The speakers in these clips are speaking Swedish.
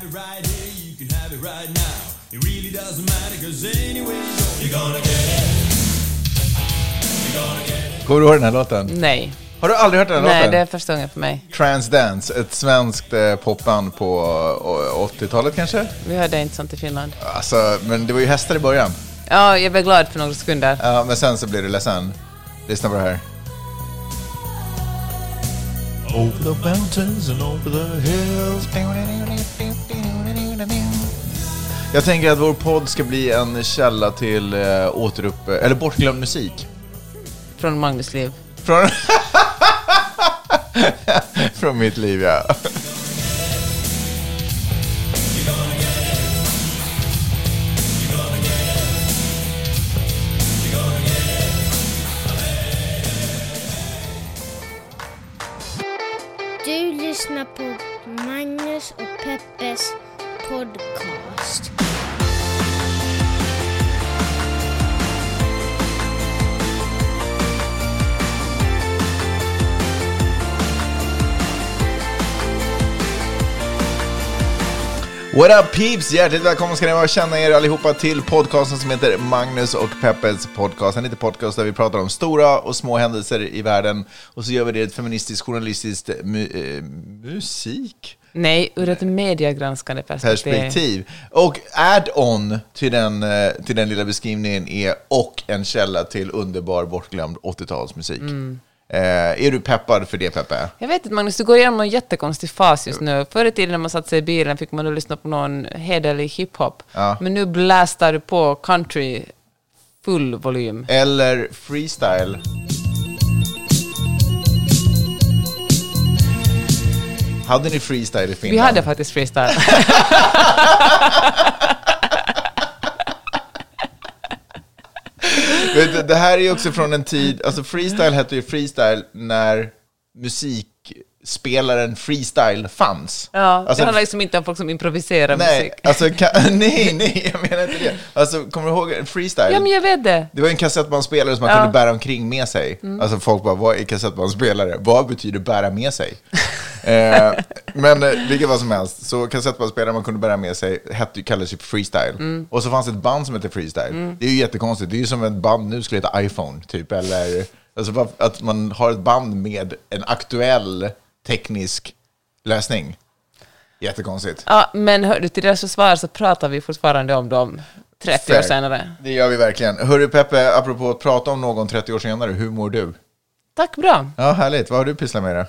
have it right here, you can have it right now. It really doesn't matter, cause anyway you go, you're gonna get it. You're gonna get it. Kommer du ihåg den här låten? Nej. Har du aldrig hört den här Nej, låten? det är första gången för mig. Transdance, ett svenskt eh, popband på eh, 80-talet kanske? Vi hörde inte sånt i Finland. Alltså, men det var ju hästar i början. Ja, jag blev glad för några sekunder. Ja, men sen så blir du ledsen. Lyssna på det här. Over the mountains and over the hills. Jag tänker att vår podd ska bli en källa till äh, återupp... eller bortglömd musik. Från Magnus liv. Från... Från mitt liv, ja. Du lyssnar på Magnus och Peppes podcast. What up peeps! Hjärtligt välkomna ska ni vara känna er allihopa till podcasten som heter Magnus och Peppes podcast. En liten podcast där vi pratar om stora och små händelser i världen och så gör vi det i ett feministiskt, journalistiskt mu- eh, musik Nej, ur ett mediegranskande perspektiv. perspektiv. Och add-on till den, eh, till den lilla beskrivningen är och en källa till underbar bortglömd 80-talsmusik. Eh, är du peppad för det Peppe? Jag vet inte Magnus, du går igenom någon jättekonstig fas just nu. Förr i tiden när man satt sig i bilen fick man då lyssna på någon hederlig hiphop. Ja. Men nu blastar du på country full volym. Eller freestyle? Hade ni freestyle i Finland? Vi hade faktiskt freestyle. Vet det här är ju också från en tid, alltså freestyle hette ju freestyle när musikspelaren freestyle fanns. Ja, Alltså, det handlar liksom inte om folk som improviserar nej, musik. alltså, ka, nej, nej, jag menar inte det. Alltså, kommer du ihåg freestyle? Ja, men jag vet det. Det var en kassettbandspelare som man Ja. Mm. kunde bära omkring med sig. Alltså folk bara, vad är kassettbandspelare? Vad betyder bära med sig? Eh, men eh, vilket var som helst, så kassettbandspelare man kunde bära med sig hette, kallades ju freestyle. Mm. Och så fanns ett band som hette freestyle. Det är ju jättekonstigt, det är ju som ett band nu skulle heta iPhone, typ. Eller alltså, att man har ett band med en aktuell teknisk lösning. Jättekonstigt. Ja, men hör du, till deras försvar så pratar vi fortfarande om dem 30 år Fair. senare. Det gör vi verkligen. Hörru Peppe, apropå att prata om någon 30 år senare, hur mår du? Tack, bra. Ja, härligt. Vad har du pysslat med då?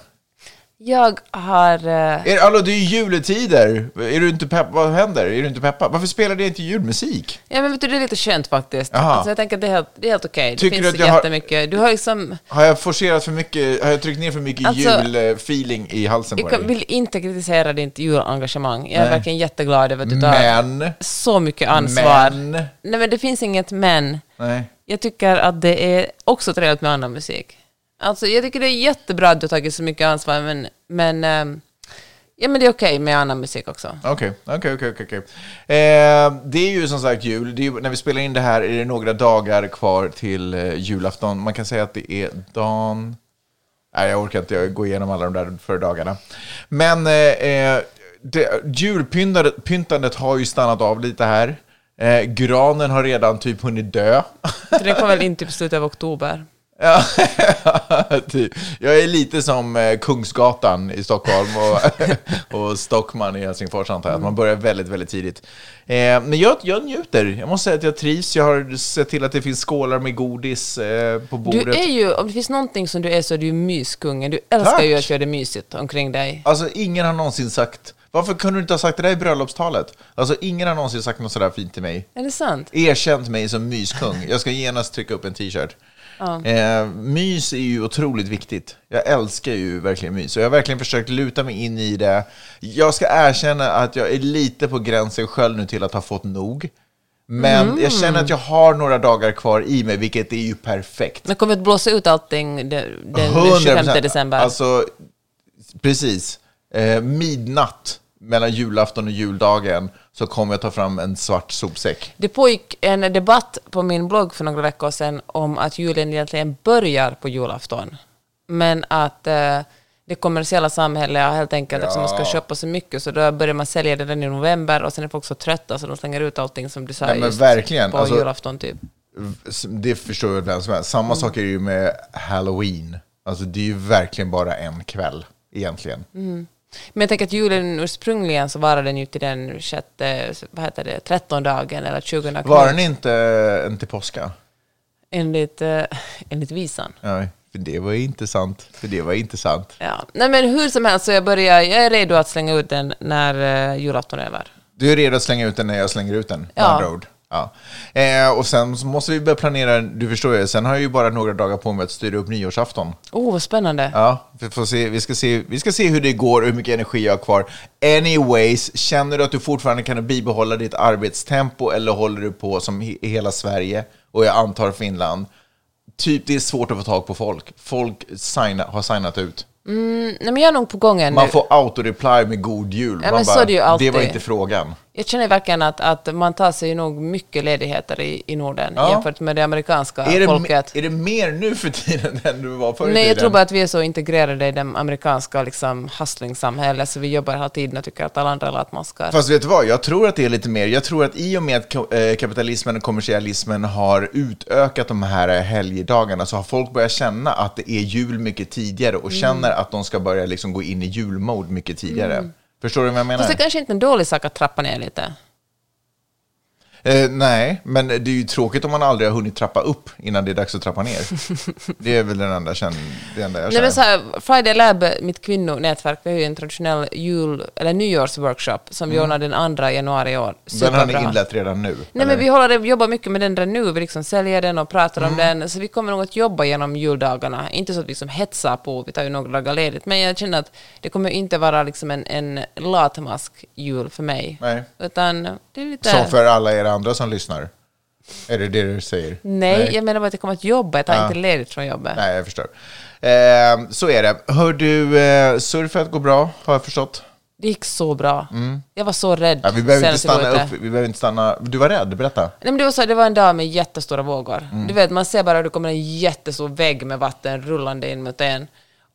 Jag har... eh, Är, alltså, det är ju juletider. Är du inte pepp? Vad händer? Är du inte peppad? Varför spelar du inte julmusik? Ja, men vet du, det är lite skönt faktiskt. Alltså, jag tänker att det är helt, det är helt okej. Det Tycker du finns att jag har- jättemycket. Du har liksom... Har jag forcerat för mycket? Har jag tryckt ner för mycket Alltså, julfeeling i halsen på Jag dig? vill inte kritisera ditt julengagemang. Jag är Nej. verkligen jätteglad över att du tar Men... så mycket ansvar. Men... Nej, men det finns inget men. Nej. Jag tycker att det är också trevligt med annan musik. Alltså, jag tycker det är jättebra att du har tagit så mycket ansvar, men, men, ehm, ja, men det är okej med annan musik också. Okej, okej, okej, okej, okej. Eh, Det är ju som sagt jul. Ju- när vi spelar in det här är det några dagar kvar till eh, julafton. Man kan säga att det är dagen... Nej, jag orkar inte gå igenom alla de där för dagarna. Men eh, eh, det, julpyntandet pyntandet har ju stannat av lite här. Eh, granen har redan typ hunnit dö. Det kommer väl in typ slutet av oktober. Ja, typ. Jag är lite som eh, Kungsgatan i Stockholm och, och Stockman i Helsingfors antar jag. Att man börjar väldigt, väldigt tidigt. Eh, men jag, jag njuter. Jag måste säga att jag trivs. Jag har sett till att det finns skålar med godis eh, på bordet. Du är ju, om det finns någonting som du är så är du ju myskungen. Du älskar Tack. ju att göra det mysigt omkring dig. Alltså, ingen har någonsin sagt... Varför kunde du inte ha sagt det där i bröllopstalet? Alltså, ingen har någonsin sagt något sådär fint till mig. Är det sant? Erkänt mig som myskung. Jag ska genast trycka upp en t-shirt. Eh, mys är ju otroligt viktigt. Jag älskar ju verkligen mys. Och jag har verkligen försökt luta mig in i det. Jag ska erkänna att jag är lite på gränsen själv nu till att ha fått nog. Men jag känner att jag har några dagar kvar i mig, vilket är ju perfekt. Men kommer att blåsa ut allting den, den, den 25 december? Alltså, precis. Eh, midnatt mellan julafton och juldagen så kommer jag ta fram en svart sopsäck. Det pågick en debatt på min blogg för några veckor sedan om att julen egentligen börjar på julafton. Men att eh, det kommersiella samhället ja, helt enkelt eftersom man Ja. ska köpa så mycket så då börjar man sälja det redan i november och sen är folk så trötta så de slänger ut allting som du sa Nej, men just verkligen, på alltså- julafton typ. Det förstår väl vem som helst. Samma Mm. sak är det ju med Halloween. Alltså det är ju verkligen bara en kväll egentligen. Mm. Men jag tänker att julen ursprungligen så var den ju till den sjätte, vad heter det, trettondagen eller tjugonde Var den inte en till påska? enligt, eh, enligt visan. Nej, för det var inte sant. För det var inte sant. Ja. Nej men hur som helst så jag börjar, jag är redo att slänga ut den när uh, julafton är över. Du är redo att slänga ut den när jag slänger ut den? Ja. andra ord. Ja. Eh, och sen så måste vi börja planera, du förstår ju, sen har jag ju bara några dagar på mig att styra upp nyårsafton. Oh, vad spännande. Ja, vi, får se, vi, ska se, vi ska se hur det går och hur mycket energi jag har kvar. Anyways, känner du att du fortfarande kan bibehålla ditt arbetstempo eller håller du på som i hela Sverige och jag antar Finland? Typ, det är svårt att få tag på folk. Folk signa, har signat ut. Nej men jag är nog på gång ännu. Man får auto-reply med god jul. Ja, Man men så är det ju alltid. det var inte frågan. Jag känner verkligen att, att man tar sig nog mycket ledigheter i, i Norden Ja. jämfört med det amerikanska Är det, folket. är det mer nu för tiden än du var förr i Nej, jag tror bara att vi är så integrerade i det amerikanska liksom, hustlingsamhället så vi jobbar hela tiden och tycker att alla andra latmaskar. Fast vet du vad, jag tror att det är lite mer. Jag tror att i och med att eh, kapitalismen och kommersialismen har utökat de här helgdagarna så har folk börjat känna att det är jul mycket tidigare och känner att de ska börja liksom gå in i julmode mycket tidigare. Förstår du vad jag menar? Fast det kanske inte är en dålig sak att trappa ner lite. Eh, nej, men det är ju tråkigt om man aldrig har hunnit trappa upp innan det är dags att trappa ner. det är väl den enda, känn, det enda jag Nej, känner. men så här, Friday Lab, mitt kvinnonätverk, vi har ju en traditionell jul, eller nyårsworkshop som vi ordnar den 2 januari i år. den har ni Superbra. inlett redan nu? Nej, eller? men vi håller, jobbar mycket med den redan nu. Vi liksom säljer den och pratar Mm. om den. Så vi kommer nog att jobba genom juldagarna. Inte så att vi liksom hetsar på, vi tar ju några dagar ledigt. Men jag känner att det kommer inte vara liksom en, en latmask-jul för mig. Nej. Utan det är lite... Som för alla er andra som lyssnar? Är det det du säger? Nej, jag menar bara att jag kommer att jobba. Jag tar inte ledigt från jobbet. Nej, jag förstår. Eh, så är det. Hör du, eh, surfet går bra, har jag förstått. Det gick så bra. Jag var så rädd Mm. Ja, vi behöver inte stanna upp, vi behöver inte stanna... Du var rädd, berätta. Nej, men det, var så, det var en dag med jättestora vågor. Mm. Du vet, man ser bara hur det kommer en jättestor vägg med vatten rullande in mot en.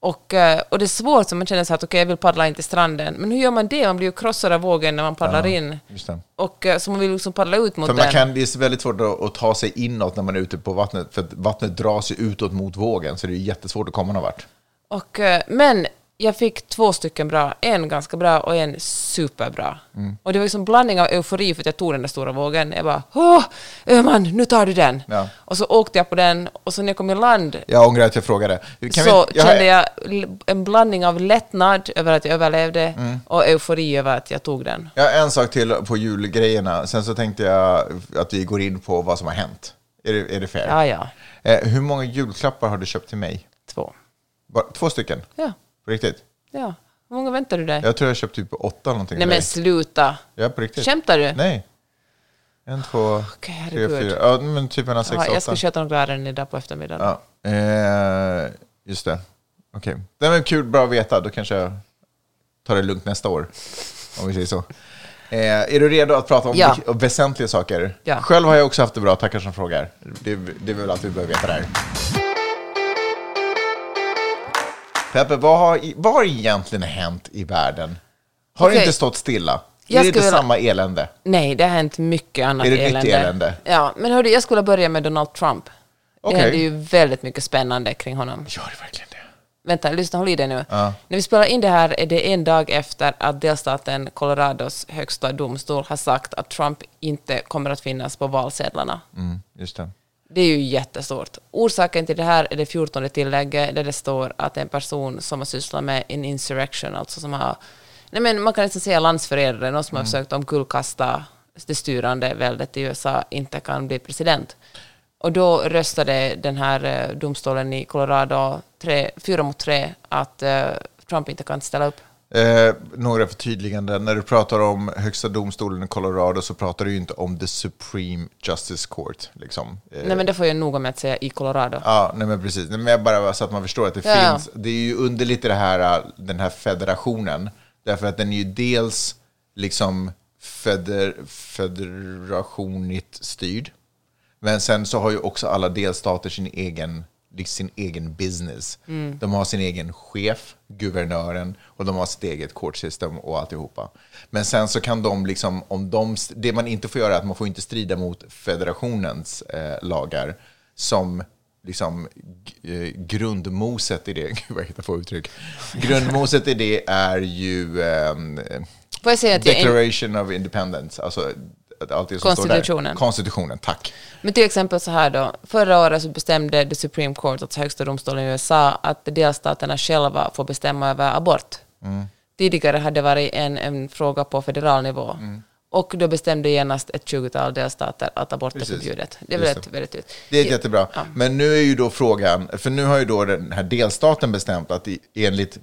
Och, eh, och det är svårt, så man känner så att okej, jag vill paddla in till stranden. Men hur gör man det? Man blir ju krossad av vågen när man paddlar in. Just det. Och eh, så man vill liksom paddla ut mot För den. man kan, det är väldigt svårt att, ta sig inåt när man är ute på vattnet, för att vattnet dras ju utåt mot vågen, så det är jättesvårt att komma någon vart. Och, eh, men jag fick två stycken bra, en ganska bra och en superbra. Mm. Och det var liksom blandning av eufori för att jag tog den där stora vågen. Jag bara åh, Öhman, nu tar du den. Ja. Och så åkte jag på den och så när jag kom i land Jag ångrar att jag frågade. Kan så vi, jag, kände jag en blandning av lättnad över att jag överlevde Mm. och eufori över att jag tog den. har en sak till på julgrejerna, sen så tänkte jag att vi går in på vad som har hänt. Är det, är det fair? Ja, ja. Eh, hur många julklappar har du köpt till mig? Två. Bara, två stycken? Ja, På riktigt? ja. Hur många väntar du dig? Jag tror jag har köpt typ åtta någonting. Nej men sluta. Ja, på riktigt. Skämtar du? Nej. En, två, Okej, tre, fyra. Ja, men typ mellan sex och jag ska åtta. köta några ärenden idag på eftermiddagen. Ja, eh, just det. Okej. Det var kul, bra att veta. Då kanske jag tar det lugnt nästa år. Om vi säger så. Eh, är du redo att prata om Ja. väsentliga saker? Ja. Själv har jag också haft det bra, tackar som frågar. Det, det är väl allt vi behöver veta där. Peppe, vad har, vad har egentligen hänt i världen? Har det Okej. inte stått stilla? Jag är det inte samma elände? Nej, det har hänt mycket annat Är det nytt elände. elände? Ja, men hördu, jag skulle börja med Donald Trump. Det Okej. händer ju väldigt mycket spännande kring honom. Gör det verkligen det? Vänta, lyssna, håll i dig nu. Ja. När vi spelar in det här är det en dag efter att delstaten Colorados högsta domstol har sagt att Trump inte kommer att finnas på valsedlarna. Mm, just det. Det är ju jättestort. Orsaken till det här är det 14 tillägget där det står att en person som har sysslat med en insurrection, alltså som har, nej men man kan nästan säga landsförrädare, någon som har försökt omkullkasta det styrande väldet i USA, inte kan bli president. Och då röstade den här eh, domstolen i Colorado tre, fyra mot tre att eh, Trump inte kan ställa upp. Eh, några förtydliganden. När du pratar om högsta domstolen i Colorado så pratar du ju inte om the Supreme Justice Court. Liksom. Eh, Nej men det får jag noga med att säga i Colorado. Ja, nej men precis. Nej, men jag bara så att man förstår att det Ja, finns. Det är ju underligt i det här, äh, den här federationen. Därför att den är ju dels liksom feder, federationigt styrd. Men sen så har ju också alla delstater sin egen sin egen business. De har sin egen chef, guvernören, och de har sitt eget court system och alltihopa. Men sen så kan de, liksom, om de, det man inte får göra är att man får inte strida mot federationens eh, lagar som liksom eh, grundmoset i det, gud vad jag hittar på uttryck. Grundmoset i det är ju jag är en, Declaration of Independence, alltså står där. Konstitutionen. Konstitutionen, tack. Men till exempel så här då, förra året så bestämde the Supreme Court, alltså högsta domstolen i USA, att delstaterna själva får bestämma över abort. Tidigare hade det varit en, en fråga på federal nivå. Och då bestämde genast ett 20-tal delstater att abort är förbjudet. Det är väldigt, väldigt ut. Det är jättebra. Ja. Men nu är ju då frågan, för nu har ju då den här delstaten bestämt att enligt,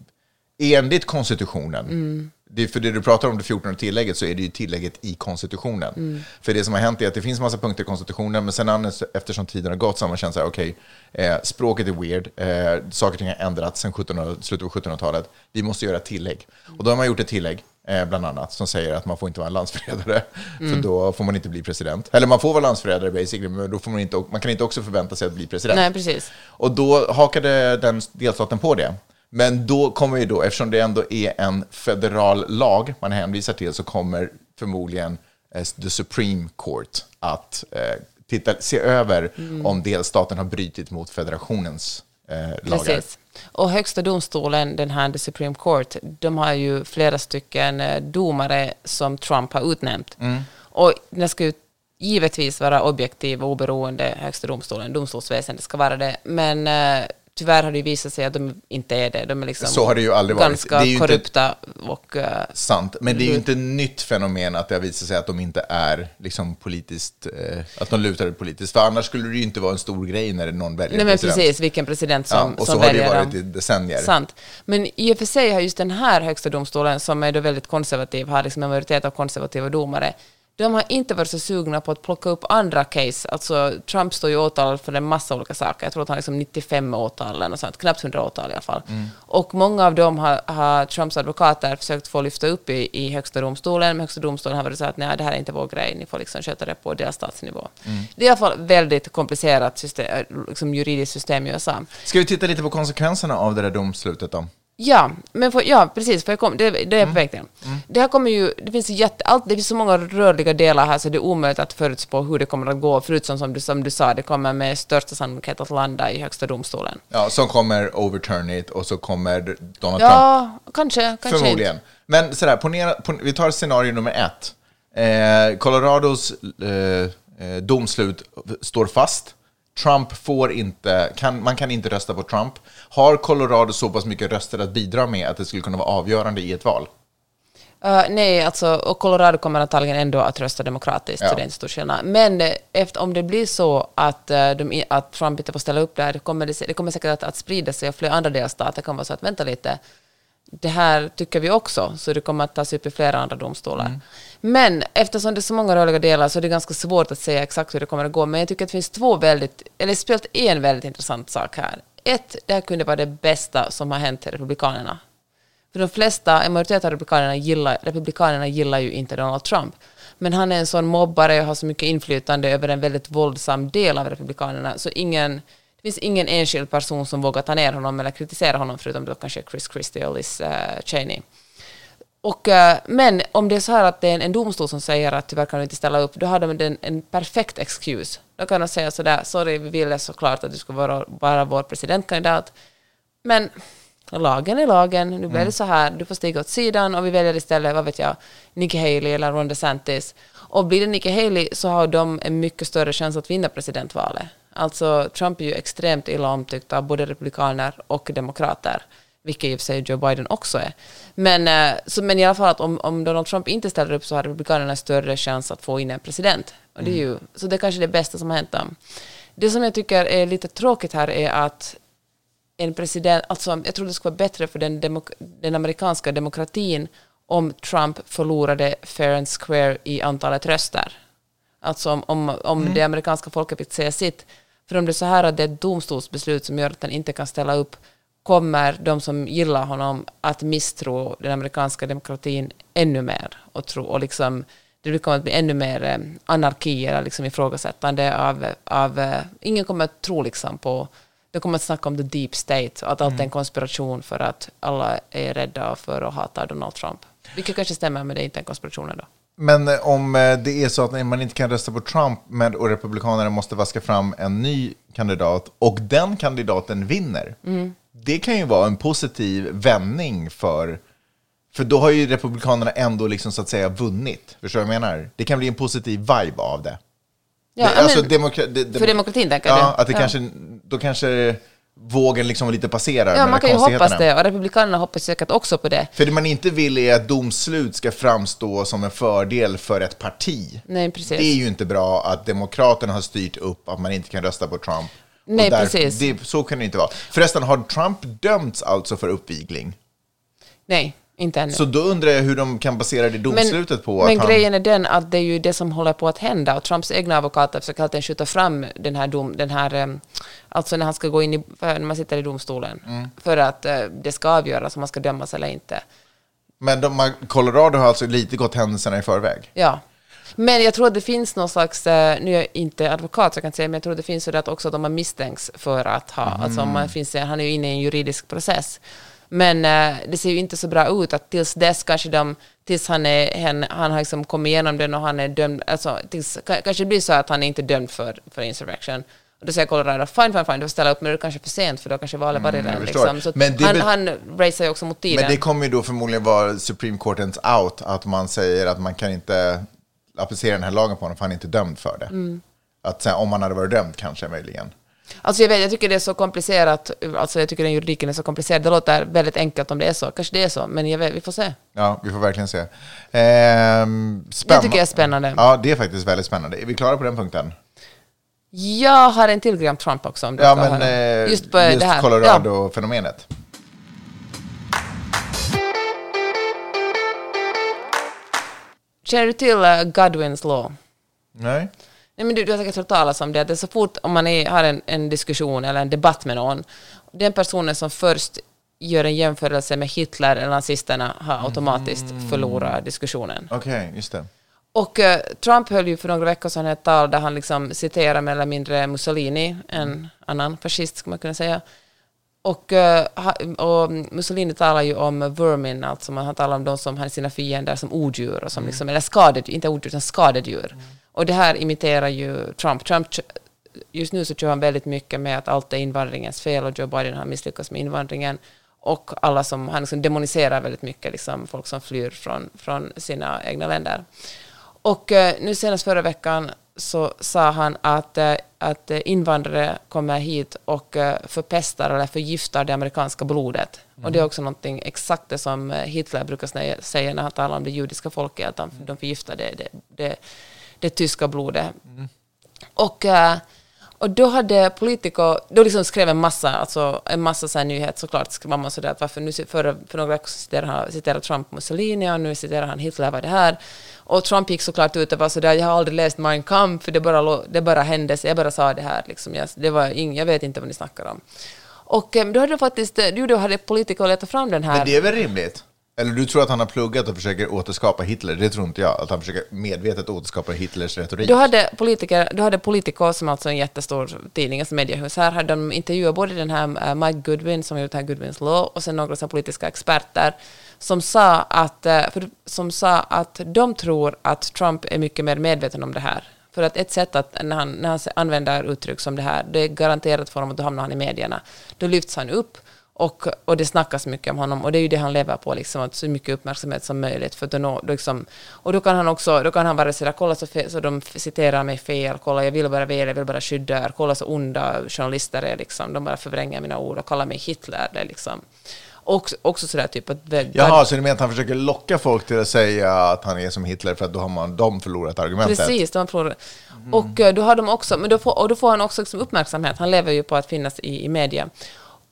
enligt konstitutionen, Mm. Det, för det du pratar om det 14 tillägget så är det ju tillägget i konstitutionen. Mm. För det som har hänt är att det finns massa punkter i konstitutionen, men sen eftersom tiden har gått så har man känt så här, okej, eh, språket är weird, eh, saker och ting har ändrats sen 1700, slutet av 1700-talet, vi måste göra ett tillägg. Och då har man gjort ett tillägg, eh, bland annat, som säger att man får inte vara en landsförrädare, Mm. för då får man inte bli president. Eller man får vara landsförrädare basically, men då får man, inte, man kan inte också förvänta sig att bli president. Nej, precis. Och då hakade den delstaten på det. Men då kommer ju då, eftersom det ändå är en federal lag man hänvisar till, så kommer förmodligen eh, the Supreme Court att eh, titta, se över Mm. om delstaten har brutit mot federationens eh, lagar. Precis. Och högsta domstolen, den här The Supreme Court, de har ju flera stycken eh, domare som Trump har utnämnt. Mm. Och den ska ju givetvis vara objektiv och oberoende, högsta domstolen, domstolsväsendet ska vara det. Men eh, tyvärr har det visat sig att de inte är det. De är liksom Så har det ju aldrig varit. ganska Det är ju korrupta och... eh, Sant, men det är ju inte ett nytt fenomen att det har visat sig att de inte är liksom politiskt, eh, att de lutar politiskt. För annars skulle det ju inte vara en stor grej när någon väljer nej men president. precis, vilken president som, ja, och som så har det ju varit dem. i decennier. Sant. Men i och för sig har just den här högsta domstolen, som är då väldigt konservativ, har liksom en majoritet av konservativa domare, de har inte varit så sugna på att plocka upp andra case. Alltså, Trump står ju åtalad för en massa olika saker. Jag tror att han har liksom 95 åtal eller något sånt, knappt 100 åtal i alla fall. Och många av dem har, har Trumps advokater försökt få lyfta upp i, i högsta domstolen, men högsta domstolen har varit så att nej, det här är inte vår grej, ni får liksom sköta det på delstatsnivå. Det är i alla fall väldigt komplicerat system, liksom juridiskt system i USA. Ska vi titta lite på konsekvenserna av det där domslutet då? Ja, men för, ja, precis, för jag kom, det, det är jag på väg till. Det här kommer ju, det finns, jätte, allt, det finns så många rörliga delar här så det är omöjligt att förutspå hur det kommer att gå, förutom som du, som du sa, det kommer med största sannolikhet att landa i högsta domstolen. Ja, som kommer overturn it och så kommer Donald Trump. Ja, kanske, kanske Förmodligen. inte. Men sådär, ponera, pon, vi tar scenario nummer ett. Eh, Colorados eh, eh, domslut står fast. Trump får inte, kan, man kan inte rösta på Trump. Har Colorado så pass mycket röster att bidra med att det skulle kunna vara avgörande i ett val? Uh, nej, alltså, och Colorado kommer antagligen ändå att rösta demokratiskt, Ja. så det är inte stor skillnad. Men eh, efter, om det blir så att, eh, de, att Trump inte får ställa upp där, det kommer, det, det kommer säkert att, att sprida sig och flera andra delstater kan vara så att vänta lite, det här tycker vi också, så det kommer att tas upp i flera andra domstolar. Men eftersom det är så många rörliga delar så är det ganska svårt att säga exakt hur det kommer att gå. Men jag tycker att det finns två väldigt, eller speciellt en väldigt intressant sak här. Ett, det här kunde vara det bästa som har hänt Republikanerna. För de flesta, en majoritet av republikanerna gillar, republikanerna gillar ju inte Donald Trump. Men han är en sån mobbare och har så mycket inflytande över en väldigt våldsam del av republikanerna. Så ingen, det finns ingen enskild person som vågar ta ner honom eller kritisera honom, förutom då kanske Chris Christie och Liz uh, Cheney. Och, eh, men om det är så här att det är en, domstol som säger att tyvärr kan du inte ställa upp, då har de en, en perfekt excuse. Då kan de säga sådär, sorry, vi ville såklart att du skulle vara, vara vår presidentkandidat, men lagen är lagen, nu blir det så här, du får stiga åt sidan och vi väljer istället, vad vet jag, Nikki Haley eller Ron DeSantis. Och blir det Nikki Haley så har de en mycket större chans att vinna presidentvalet. Alltså Trump är ju extremt illa omtyckt av både republikaner och demokrater, vilket i och för sig Joe Biden också är. Men, eh, så, men i alla fall att om, om Donald Trump inte ställer upp så har republikanerna större chans att få in en president. Och det är ju, så det är kanske det bästa som har hänt dem. Det som jag tycker är lite tråkigt här är att en president, alltså jag tror det skulle vara bättre för den, demok, den amerikanska demokratin om Trump förlorade fair and square i antalet röster. Alltså om, om, om det amerikanska folket fick säga sitt. För om det är så här att det är ett domstolsbeslut som gör att han inte kan ställa upp, kommer de som gillar honom att misstro den amerikanska demokratin ännu mer och, tro, och liksom det kommer att bli ännu mer eh, anarki eller liksom ifrågasättande av, av eh, ingen kommer att tro liksom på det kommer att snacka om the deep state att allt Mm. är en konspiration för att alla är rädda för och hatar Donald Trump. Vilket kanske stämmer, men det är inte en konspiration ändå. Men eh, om det är så att man inte kan rösta på Trump men, och Republikanerna måste vaska fram en ny kandidat och den kandidaten vinner. Det kan ju vara en positiv vändning för... För då har ju Republikanerna ändå liksom så att säga vunnit. Förstår du vad jag menar? Det kan bli en positiv vibe av det. Ja, det alltså men- demokra- det- det- för demokratin, tänker ja, du? Att det Ja. kanske, då kanske vågen liksom lite passerar Ja, man kan ju hoppas det, och Republikanerna hoppas säkert också på det. För det man inte vill är att domslut ska framstå som en fördel för ett parti. Nej, precis. Det är ju inte bra att Demokraterna har styrt upp att man inte kan rösta på Trump. Nej, precis. Det, så kan det inte vara. Förresten, har Trump dömts alltså för uppvigling? Nej, inte ännu. Så då undrar jag hur de kan basera det domslutet på att men han... grejen är den att det är ju det som håller på att hända och Trumps egna advokater försöker alltid skjuta fram den här dom, den här, em, alltså när han ska gå in i, när man sitter i domstolen, Mm. för att eh, det ska avgöras om man ska dömas eller inte. Men de, Colorado har alltså lite gått händelserna i förväg. Ja. Men jag tror att det finns någon slags, eh, nu är jag inte advokat så jag kan säga, men jag tror att det finns så att också att man misstänks för att ha, alltså om man finns, han är ju inne i en juridisk process. Men eh, det ser ju inte så bra ut att tills dess kanske de, tills han, är, han, han har liksom kommit igenom den och han är dömd, alltså tills, ka- kanske det blir så att han är inte dömd för, för insurrection. Och då säger Colorado, fine, fine, fine, du får ställa upp, men det är kanske för sent för då kanske valet Mm, jag redan. förstår. Liksom. Så Men han, han racear ju också mot tiden. Men det kommer ju då förmodligen vara Supreme Courtens out, att man säger att man kan inte applicera den här lagen på honom för han är inte dömd för det. Mm. Att sen, om han hade varit dömd kanske möjligen. Alltså jag, vet, jag tycker det är så komplicerat, alltså jag tycker den juridiken är så komplicerad. Det låter väldigt enkelt om det är så, kanske det är så, men vet, vi får se. Ja, vi får verkligen se. Ehm, spänn- Det tycker jag är spännande. Ja, det är faktiskt väldigt spännande. Är vi klara på den punkten? Jag har en till grej om Trump också. Om du Ja, men höra. eh, just på det här. Ja. Känner du till uh, Godwins law? Nej? Nej, men du, du har säkert hört talas om det, att det är så fort om man är, har en, en diskussion eller en debatt med någon, den personen som först gör en jämförelse med Hitler eller nazisterna har automatiskt Mm. förlorat diskussionen. Okej, just det. Och eh, Trump höll ju för några veckor sedan ett tal där han liksom citerar mer eller mindre Mussolini, en annan fascist skulle man kunna säga. Och, eh, och Mussolini talar ju om vermin, alltså man han talar om de som har sina fiender som odjur, och som liksom, eller skadedjur, inte odjur utan skadedjur. Och det här imiterar ju Trump. Trump just nu så kör han väldigt mycket med att allt är invandringens fel och Joe Biden har misslyckats med invandringen. Och alla som, han liksom demoniserar väldigt mycket liksom, folk som flyr från, från sina egna länder. Och eh, nu senast förra veckan så sa han att, eh, att invandrare kommer hit och eh, förpestar eller förgiftar det amerikanska blodet. Och det är också någonting exakt det som eh, Hitler brukar säga- när han talar om det judiska folket, att de, de förgiftar det, det, det, det tyska blodet. Och, eh, och då hade politiker, då liksom skrev en massa, alltså en massa så här nyhet såklart, skrev man sådär att varför nu, för, för några veckor sedan citerade, han- citerade Trump Mussolini och nu citerar han Hitler, vad det här? Och Trump gick såklart ut och var sådär, jag har aldrig läst Mein Kampf, för det bara, det bara hände, jag bara sa det här, liksom, jag, det var ing, jag vet inte vad ni snackar om. Och eh, då hade faktiskt, eh, då hade politiker letat fram den här. Men det är väl rimligt? Eller du tror att han har pluggat och försöker återskapa Hitler? Det tror inte jag. Att han försöker medvetet återskapa Hitlers retorik. Då hade politiker, du hade Politico, som alltså är en jättestor tidning, alltså mediehus här, hade de intervjuat både den här eh, Mike Goodwin, som har gjort den här Goodwins Law, och sen några så här politiska experter, som sa, att, eh, för, som sa att de tror att Trump är mycket mer medveten om det här. För att ett sätt att, när han, när han använder uttryck som det här, det är garanterat för honom att då hamnar han i medierna. Då lyfts han upp och, och det snackas mycket om honom och det är ju det han lever på, liksom, att så mycket uppmärksamhet som möjligt. För att då, nå- liksom, och då kan han också, då kan han vara sådär, kolla så, så de citerar mig fel, kolla jag vill bara väl, jag vill bara skydda er, kolla så onda journalister är liksom, de bara förvränger mina ord och kallar mig Hitler. Det liksom. Och också sådär typ att... det- Jaha, så du menar att han försöker locka folk till att säga att han är som Hitler för att då har man de förlorat argumentet? Precis, de får, och eh, då har de också, men då får, och då får han också liksom uppmärksamhet, han lever ju på att finnas i, i media.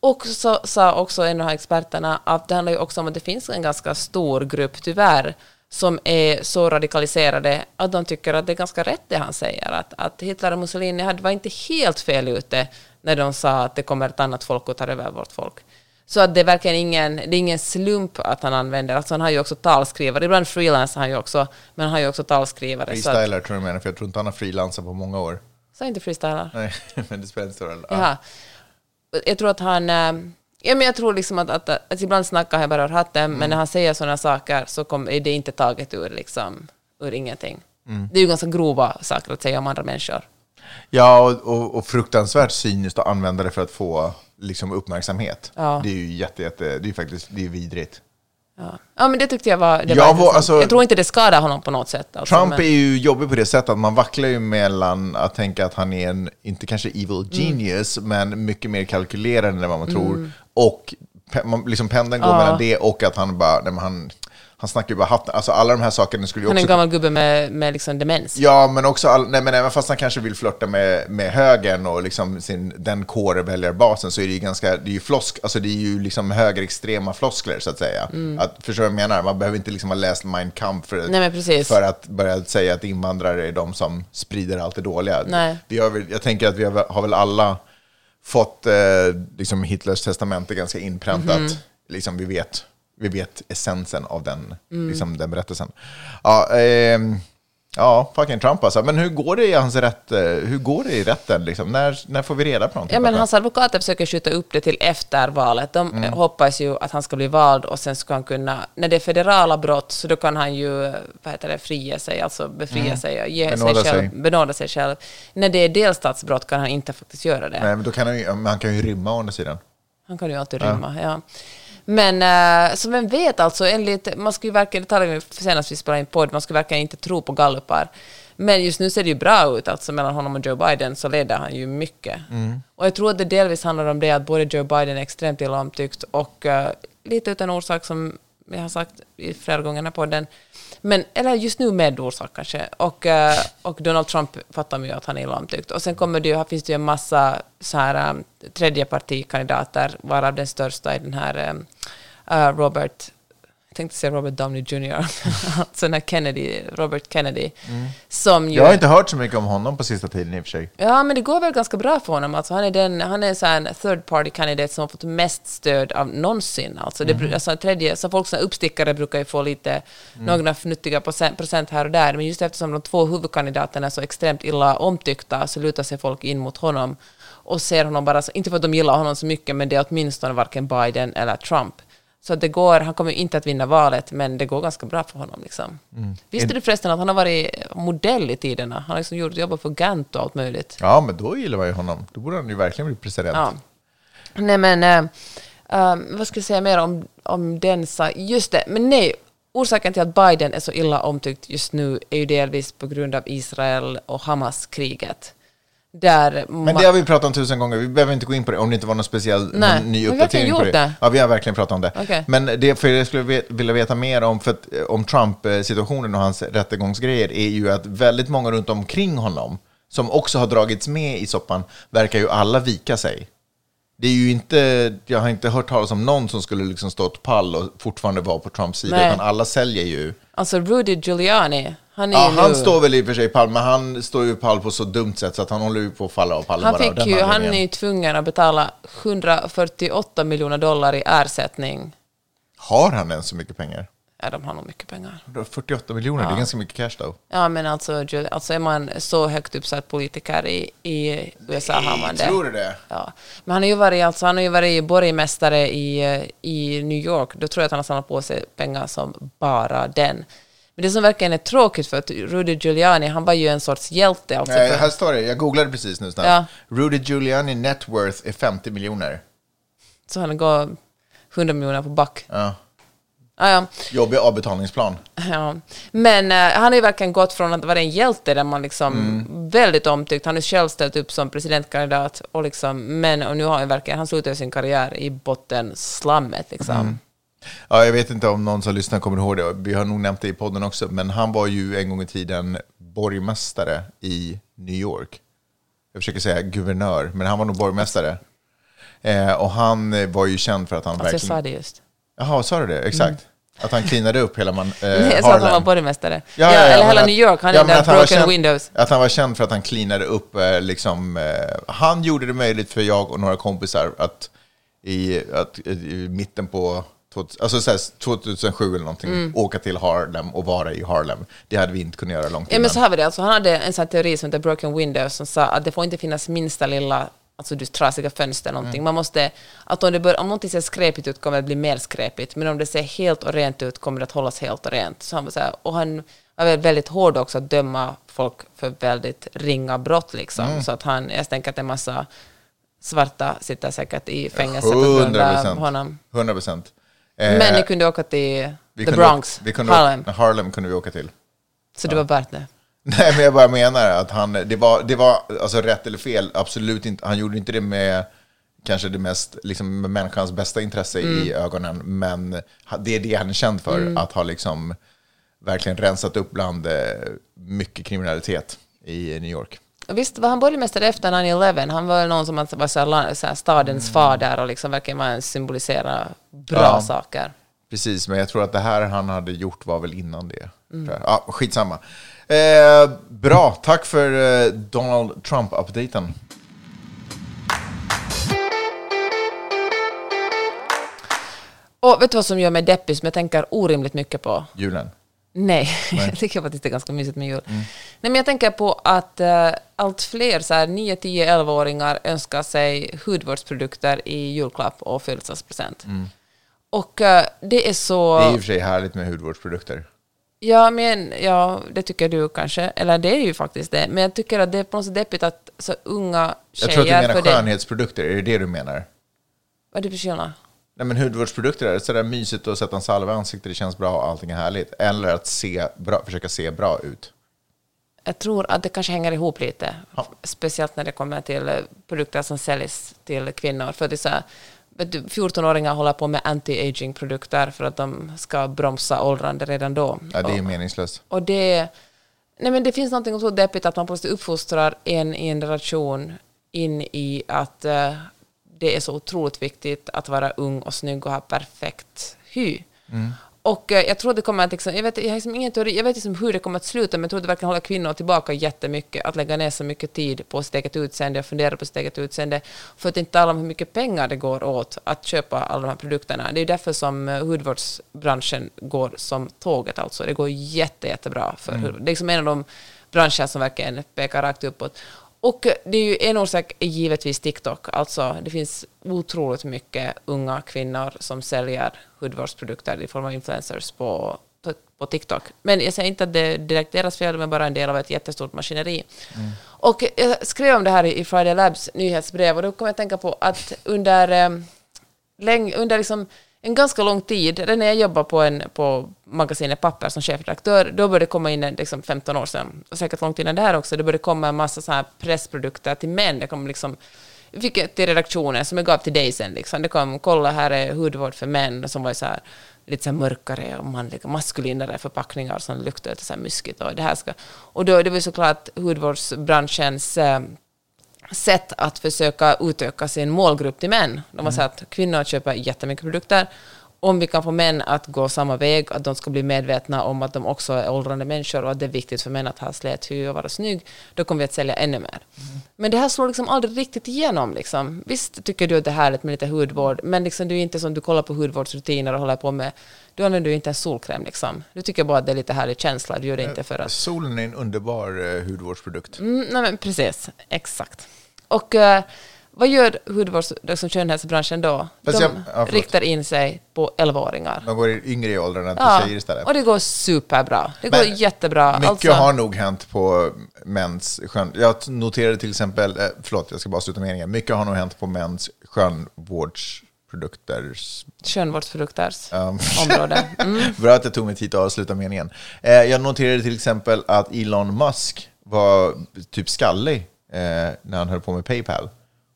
Och så sa också en av de här experterna att det handlar ju också om att det finns en ganska stor grupp, tyvärr, som är så radikaliserade att de tycker att det är ganska rätt det han säger, att, att Hitler och Mussolini hade, var inte helt fel ute när de sa att det kommer ett annat folk och tar över vårt folk. Så att det är verkligen ingen, det är ingen slump att han använder, alltså han har ju också talskrivare, ibland freelancer han ju också, men han har ju också talskrivare. Freestyler tror jag menar, för jag tror inte han har frilansat på många år. Sa inte freestylar? Nej, men det spelar inte stor roll. Ja. Jag tror att han... eh, Ja, men jag tror liksom att, att, att ibland snackar han bara ur hatten, Mm. men när han säger sådana saker så kom, är det inte taget ur, liksom, ur ingenting. Mm. Det är ju ganska grova saker att säga om andra människor. Ja, och, och, och fruktansvärt cyniskt att använda det för att få liksom, uppmärksamhet. Ja. Det är ju jätte, jätte, det är faktiskt det är vidrigt. Ja. ja, men det tyckte jag var... Det Jag var var- alltså- jag tror inte det skadar honom på något sätt. Alltså, Trump men, är ju jobbig på det sättet att man vacklar ju mellan att tänka att han är en, inte kanske evil genius, men mycket mer kalkylerande än vad man tror. Och liksom pendeln går Ja. mellan det och att han bara, nej, han, han snackar ju bara hatten. Alltså alla de här sakerna skulle ju han är också... en gammal gubbe med, med liksom demens. Ja, men också, all, nej, men även fast han kanske vill flörta med, med högern och liksom sin, den kårväljarbasen så är det ju ganska, det är ju flosk, alltså det är ju liksom högerextrema floskler så att säga. Att, förstår du vad jag menar? Man behöver inte liksom ha läst Mein Kampf för, Nej, för att börja säga att invandrare är de som sprider allt det dåliga. Nej. Vi har jag tänker att vi har, har väl alla fått eh, liksom Hitlers testamente ganska inpräntat. Mhm. Liksom vi vet, vi vet essensen av den, Mm. liksom den berättelsen. Ja, ehm, ja, fucking Trump alltså. Men hur går det i hans rätt, eh, hur går det i rätten? Liksom? När, när får vi reda på någonting? Ja, men hans advokater försöker skjuta upp det till efter valet. De Mm. eh, hoppas ju att han ska bli vald och sen ska han kunna, när det är federala brott, så då kan han ju, eh, vad heter det, fria sig, alltså befria sig och ge Mm. Benåda sig själv, sig. benåda sig själv. När det är delstatsbrott kan han inte faktiskt göra det. Nej, men då kan han, han kan ju rymma å andra sidan. Han kan ju alltid rymma, ja. Men eh, så vem vet alltså, enligt, man ska ju verkligen, det talade vi senast vi spelade in podd, man ska verkligen inte tro på gallupar. Men just nu ser det ju bra ut, alltså mellan honom och Joe Biden så leder han ju mycket. Och jag tror att det delvis handlar om det att både Joe Biden är extremt illa omtyckt och eh, lite utan orsak som jag har sagt i flera gånger i den podden. Men, eller just nu med orsak kanske. Och, eh, och Donald Trump fattar man ju att han är illa omtyckt. Och sen kommer det här finns det ju en massa så här, eh, tredjepartikandidater, varav den största är den här eh, Robert, jag tänkte säga Robert Downey Jr., alltså den här Kennedy, Robert Kennedy, som ju... Jag har inte hört så mycket om honom på sista tiden i och för sig. Ja, men det går väl ganska bra för honom. Alltså, han är, den, han är så en third party candidate som har fått mest stöd av någonsin. Alltså, det, bru- alltså, tredje, så folk som är uppstickare brukar ju få lite, några fnuttiga procent, procent här och där, men just eftersom de två huvudkandidaterna är så extremt illa omtyckta så lutar sig folk in mot honom och ser honom bara, så, inte för att de gillar honom så mycket, men det är åtminstone varken Biden eller Trump. Så det går, han kommer inte att vinna valet, men det går ganska bra för honom. Liksom. Visste du förresten att han har varit modell i tiderna? Han har liksom gjort, jobbat för Gant och allt möjligt. Ja, men då gillar man ju honom. Då borde han ju verkligen bli president. Ja. Nej, men eh, vad ska jag säga mer om, om den sa Just det, men nej. Orsaken till att Biden är så illa omtyckt just nu är ju delvis på grund av Israel och Hamas-kriget. Där Men det har vi pratat om tusen gånger, vi behöver inte gå in på det om det inte var någon speciell Nej, någon ny uppdatering på gjort det. det? Ja, vi har verkligen pratat om det. Okej. Men det för jag skulle vilja veta mer om, för att, eh, om Trump-situationen och hans rättegångsgrejer är ju att väldigt många runt omkring honom, som också har dragits med i soppan, verkar ju alla vika sig. Det är ju inte, jag har inte hört talas om någon som skulle liksom stått pall och fortfarande vara på Trumps sida, Nej. utan alla säljer ju. Alltså Rudy Giuliani, han är Ja, ju han nu... står väl i och för sig pall, men han står ju pall på så dumt sätt så att han håller ju på att falla av pallen han, bara fick ju, han är ju tvungen att betala 148 miljoner dollar i ersättning. Har han ens så mycket pengar? Ja, de har nog mycket pengar. 48 miljoner, det är ganska mycket cash då. Ja, men alltså, alltså är man så högt uppsatt politiker i, i USA har man det. Tror du det? Ja. Men han har ju varit, alltså, han har ju varit borgmästare i, i New York. Då tror jag att han har samlat på sig pengar som bara den. Men det som verkligen är tråkigt för att Rudy Giuliani, han var ju en sorts hjälte. Alltså Nej, här står det, jag googlade precis nu snabbt. Ja. Rudy Giuliani net worth är 50 miljoner. så han går 100 miljoner på back. Ja. Ja. Jobbig avbetalningsplan. Ja. Men eh, han har ju verkligen gått från att vara en hjälte där man liksom Mm. väldigt omtyckt, han har själv ställt upp som presidentkandidat och liksom, men och nu har han verkligen, han slutar sin karriär i botten slammet liksom. Mm. Ja, jag vet inte om någon som lyssnar kommer ihåg det, vi har nog nämnt det i podden också, men han var ju en gång i tiden borgmästare i New York. Jag försöker säga guvernör, men han var nog borgmästare. Eh, och han var ju känd för att han Alltså jag verkligen... sa det just. Jaha, sa du det? Exakt. Att han cleanade upp hela man, eh, Nej, jag sa att han var borgmästare. Ja, eller men hela att- New York, han ja, där broken känd, windows. Att han var känd för att han cleanade upp, eh, liksom, eh, han gjorde det möjligt för jag och några kompisar att i, att, i mitten på 2000, alltså så här, 2007 eller någonting, åka till Harlem och vara i Harlem. Det hade vi inte kunnat göra långt Ja, innan. men så har vi det. Alltså, han hade en sån teori som heter broken windows som sa att det får inte finnas minsta lilla alltså du trasiga fönster någonting. Man måste, att om, det bör, om någonting ser skräpigt ut kommer det bli mer skräpigt, men om det ser helt och rent ut kommer det att hållas helt och rent. Så han var så här, och han var väl väldigt hård också att döma folk för väldigt ringa brott liksom. Så att han, jag tänker att en massa svarta sitter säkert i fängelse på grund 100 av honom. 100 procent. Men ni kunde åka till vi The Bronx, kunde, Harlem, Harlem kunde vi åka till. så det var värt det. Nej, men jag bara menar att han, det var, det var alltså rätt eller fel, absolut inte. Han gjorde inte det med kanske det mest, liksom med människans bästa intresse i ögonen, men det är det han är känd för, att ha liksom verkligen rensat upp bland eh, mycket kriminalitet i New York. Visst var han borgmästare efter 9-11. Han var någon som var så här, så här, stadens fader och liksom verkligen var symbolisera bra Ja. saker. Precis, men jag tror att det här han hade gjort var väl innan det. jag. Ja, skitsamma. Eh, bra, tack för eh, Donald Trump-updaten. Och vet du vad som gör mig deppig, som jag tänker orimligt mycket på? Julen. Nej, jag tycker faktiskt det är ganska mysigt med jul. Nej, men jag tänker på att uh, allt fler så här, 9, 10, 11-åringar önskar sig hudvårdsprodukter i julklapp och födelsedagspresent. Och eh, det är så... Det är i och för sig härligt med hudvårdsprodukter. Ja, men ja, det tycker du kanske. Eller det är ju faktiskt det. Men jag tycker att det är på något sätt deppigt att så unga Jag tjejer... tror att du menar det- skönhetsprodukter, är det det du menar? Vad är det för skillnad? Nej, men hudvårdsprodukter är sådär mysigt att sätta en salva i ansiktet, det känns bra och allting är härligt. Eller att se bra, försöka se bra ut. Jag tror att det kanske hänger ihop lite. Ja. Speciellt när det kommer till produkter som säljs till kvinnor. För det är så här, 14-åringar håller på med anti-aging-produkter för att de ska bromsa åldrande redan då. Ja, det är meningslöst. Och det, nej men det finns något så deppigt att man plötsligt uppfostrar en i en relation in i att eh, det är så otroligt viktigt att vara ung och snygg och ha perfekt hy. Och eh, jag tror det kommer att, liksom, jag vet, jag har liksom ingen teori, jag vet liksom hur det kommer att sluta, men jag tror det verkligen håller kvinnor tillbaka jättemycket, att lägga ner så mycket tid på sitt eget utseende och fundera på sitt eget utseende, för att inte tala om hur mycket pengar det går åt att köpa alla de här produkterna. Det är därför som eh, hudvårdsbranschen går som tåget, alltså. Det går jätte, jättebra. För hud- Det är liksom en av de branscher som verkligen pekar rakt uppåt. Och det är ju en orsak är givetvis TikTok. Alltså, det finns otroligt mycket unga kvinnor som säljer hudvårdsprodukter i form av influencers på, på, TikTok. Men jag säger inte att det är direkt deras fel, men bara en del av ett jättestort maskineri. Och jag skrev om det här i Friday Labs nyhetsbrev och då kom jag att tänka på att under, eh, under liksom en ganska lång tid, redan när jag jobbade på, en, på magasinet Papper som chefredaktör, då började det komma in, liksom 15 år sedan, och säkert långt innan det här också, det började komma en massa så här pressprodukter till män. Det kom liksom, vi fick till redaktionen som jag gav till dig sen. Liksom. Det kom, kolla här är hudvård för män, som var så här, lite så här mörkare och manliga, maskulinare förpackningar som luktade lite så här myskigt. Och, det här ska, och då, det var såklart hudvårdsbranschens eh, sätt att försöka utöka sin målgrupp till män. De har sagt att kvinnor köper jättemycket produkter. Om vi kan få män att gå samma väg, att de ska bli medvetna om att de också är åldrande människor och att det är viktigt för män att ha slät hy och vara snygg, då kommer vi att sälja ännu mer. Men det här slår liksom aldrig riktigt igenom. Liksom. Visst tycker du att det är härligt med lite hudvård, men liksom du är inte som du kollar på hudvårdsrutiner och håller på med, du använder ju inte en solkräm. Liksom. Du tycker bara att det är lite härlig känsla, du gör det inte för att Solen är en underbar eh, hudvårdsprodukt. Mm, nej men precis, exakt. Och eh, vad gör hudvårds liksom skönhetsbranschen då? Fast De jag- ja, riktar in sig på 11-åringar. De går i- yngre i åldrarna till Ja, tjejer istället. och det går superbra. Det går Men jättebra. Mycket Alltså, har nog hänt på mäns skön... Jag noterade till exempel, eh, förlåt jag ska bara sluta meningen. Mycket har nog hänt på mäns skönvårdsprodukter. Skönvårdsprodukters Um, område. Mm. Bra att jag tog mig tid att avsluta meningen. Eh, jag noterade till exempel att Elon Musk var typ skallig eh, när han höll på med Paypal.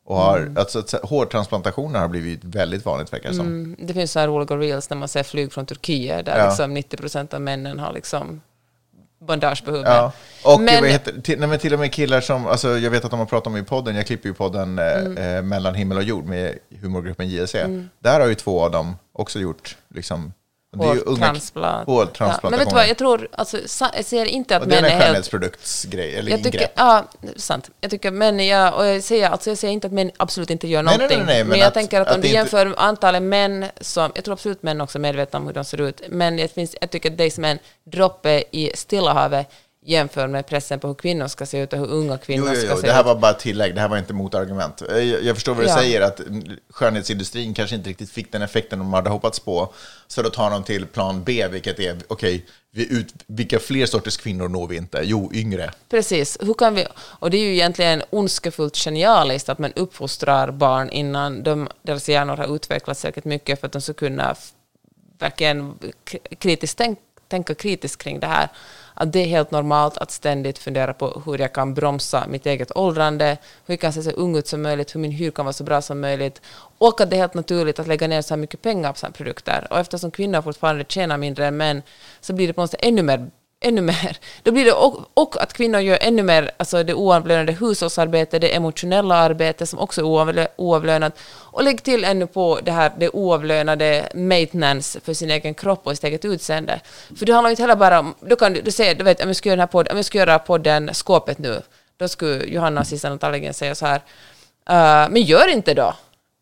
Och har, alltså, att hårtransplantationer har blivit väldigt vanligt verkar det som. Mm, Det finns så här roliga reels när man ser flyg från Turkiet där Ja. liksom 90 procent av männen har liksom bandage på huvudet. Ja. Och Men- heter, till, nej, men till och med killar som, alltså, jag vet att de har pratat om i podden, jag klipper ju podden eh, Mm. eh, Mellan himmel och jord med humorgruppen JLC. Där har ju två av dem också gjort liksom, och det är ju unga- Hårtransplant. hårtransplantationer. Ja. Men vet du vad, jag tror, alltså, jag ser inte att och det är män en är helt skönhetsproduktsgrej, eller Jag tycker, ingrepp. ja, sant. Jag tycker män, ja, och jag säger, alltså jag säger inte att män absolut inte gör Nej, nej, någonting. nej, nej, men, men jag att- tänker att, att om det du inte- jämför antalet män som, jag tror absolut män också är medvetna om hur de ser ut, men det finns, jag tycker att det är som en droppe i Stilla havet jämför med pressen på hur kvinnor ska se ut och hur unga Jo, kvinnor jo, ska jo. se Det här ut. var bara tillägg, det här var inte motargument. Eh, Jag, jag förstår vad du Ja. säger, att skönhetsindustrin kanske inte riktigt fick den effekten de hade hoppats på. Så då tar de till plan B, vilket är, okej, vi ut, vilka fler sorters kvinnor når vi inte? Jo, yngre. Precis. Hur kan vi, och det är ju egentligen ondskefullt genialiskt att man uppfostrar barn innan de, deras hjärnor har utvecklats säkert mycket för att de ska kunna verkligen kritiskt tänk, tänka kritiskt kring det här. Att det är helt normalt att ständigt fundera på hur jag kan bromsa mitt eget åldrande, hur jag kan se så ung ut som möjligt, hur min hy kan vara så bra som möjligt. Och att det är helt naturligt att lägga ner så här mycket pengar på sådana produkter. Och eftersom kvinnor fortfarande tjänar mindre än män så blir det på något sätt ännu mer ännu mer. Då blir det och, och att kvinnor gör ännu mer, alltså det oavlönade hushållsarbete, det emotionella arbete som också är oavlönat. Och lägg till ännu på det här det oavlönade maintenance för sin egen kropp och sitt eget utseende. För det handlar ju inte heller bara om, du kan du, säger, du vet, om jag ska göra den här podden, om jag ska göra podden Skåpet nu, då skulle Johanna Sissan och säga så här, "Uh, men gör inte då.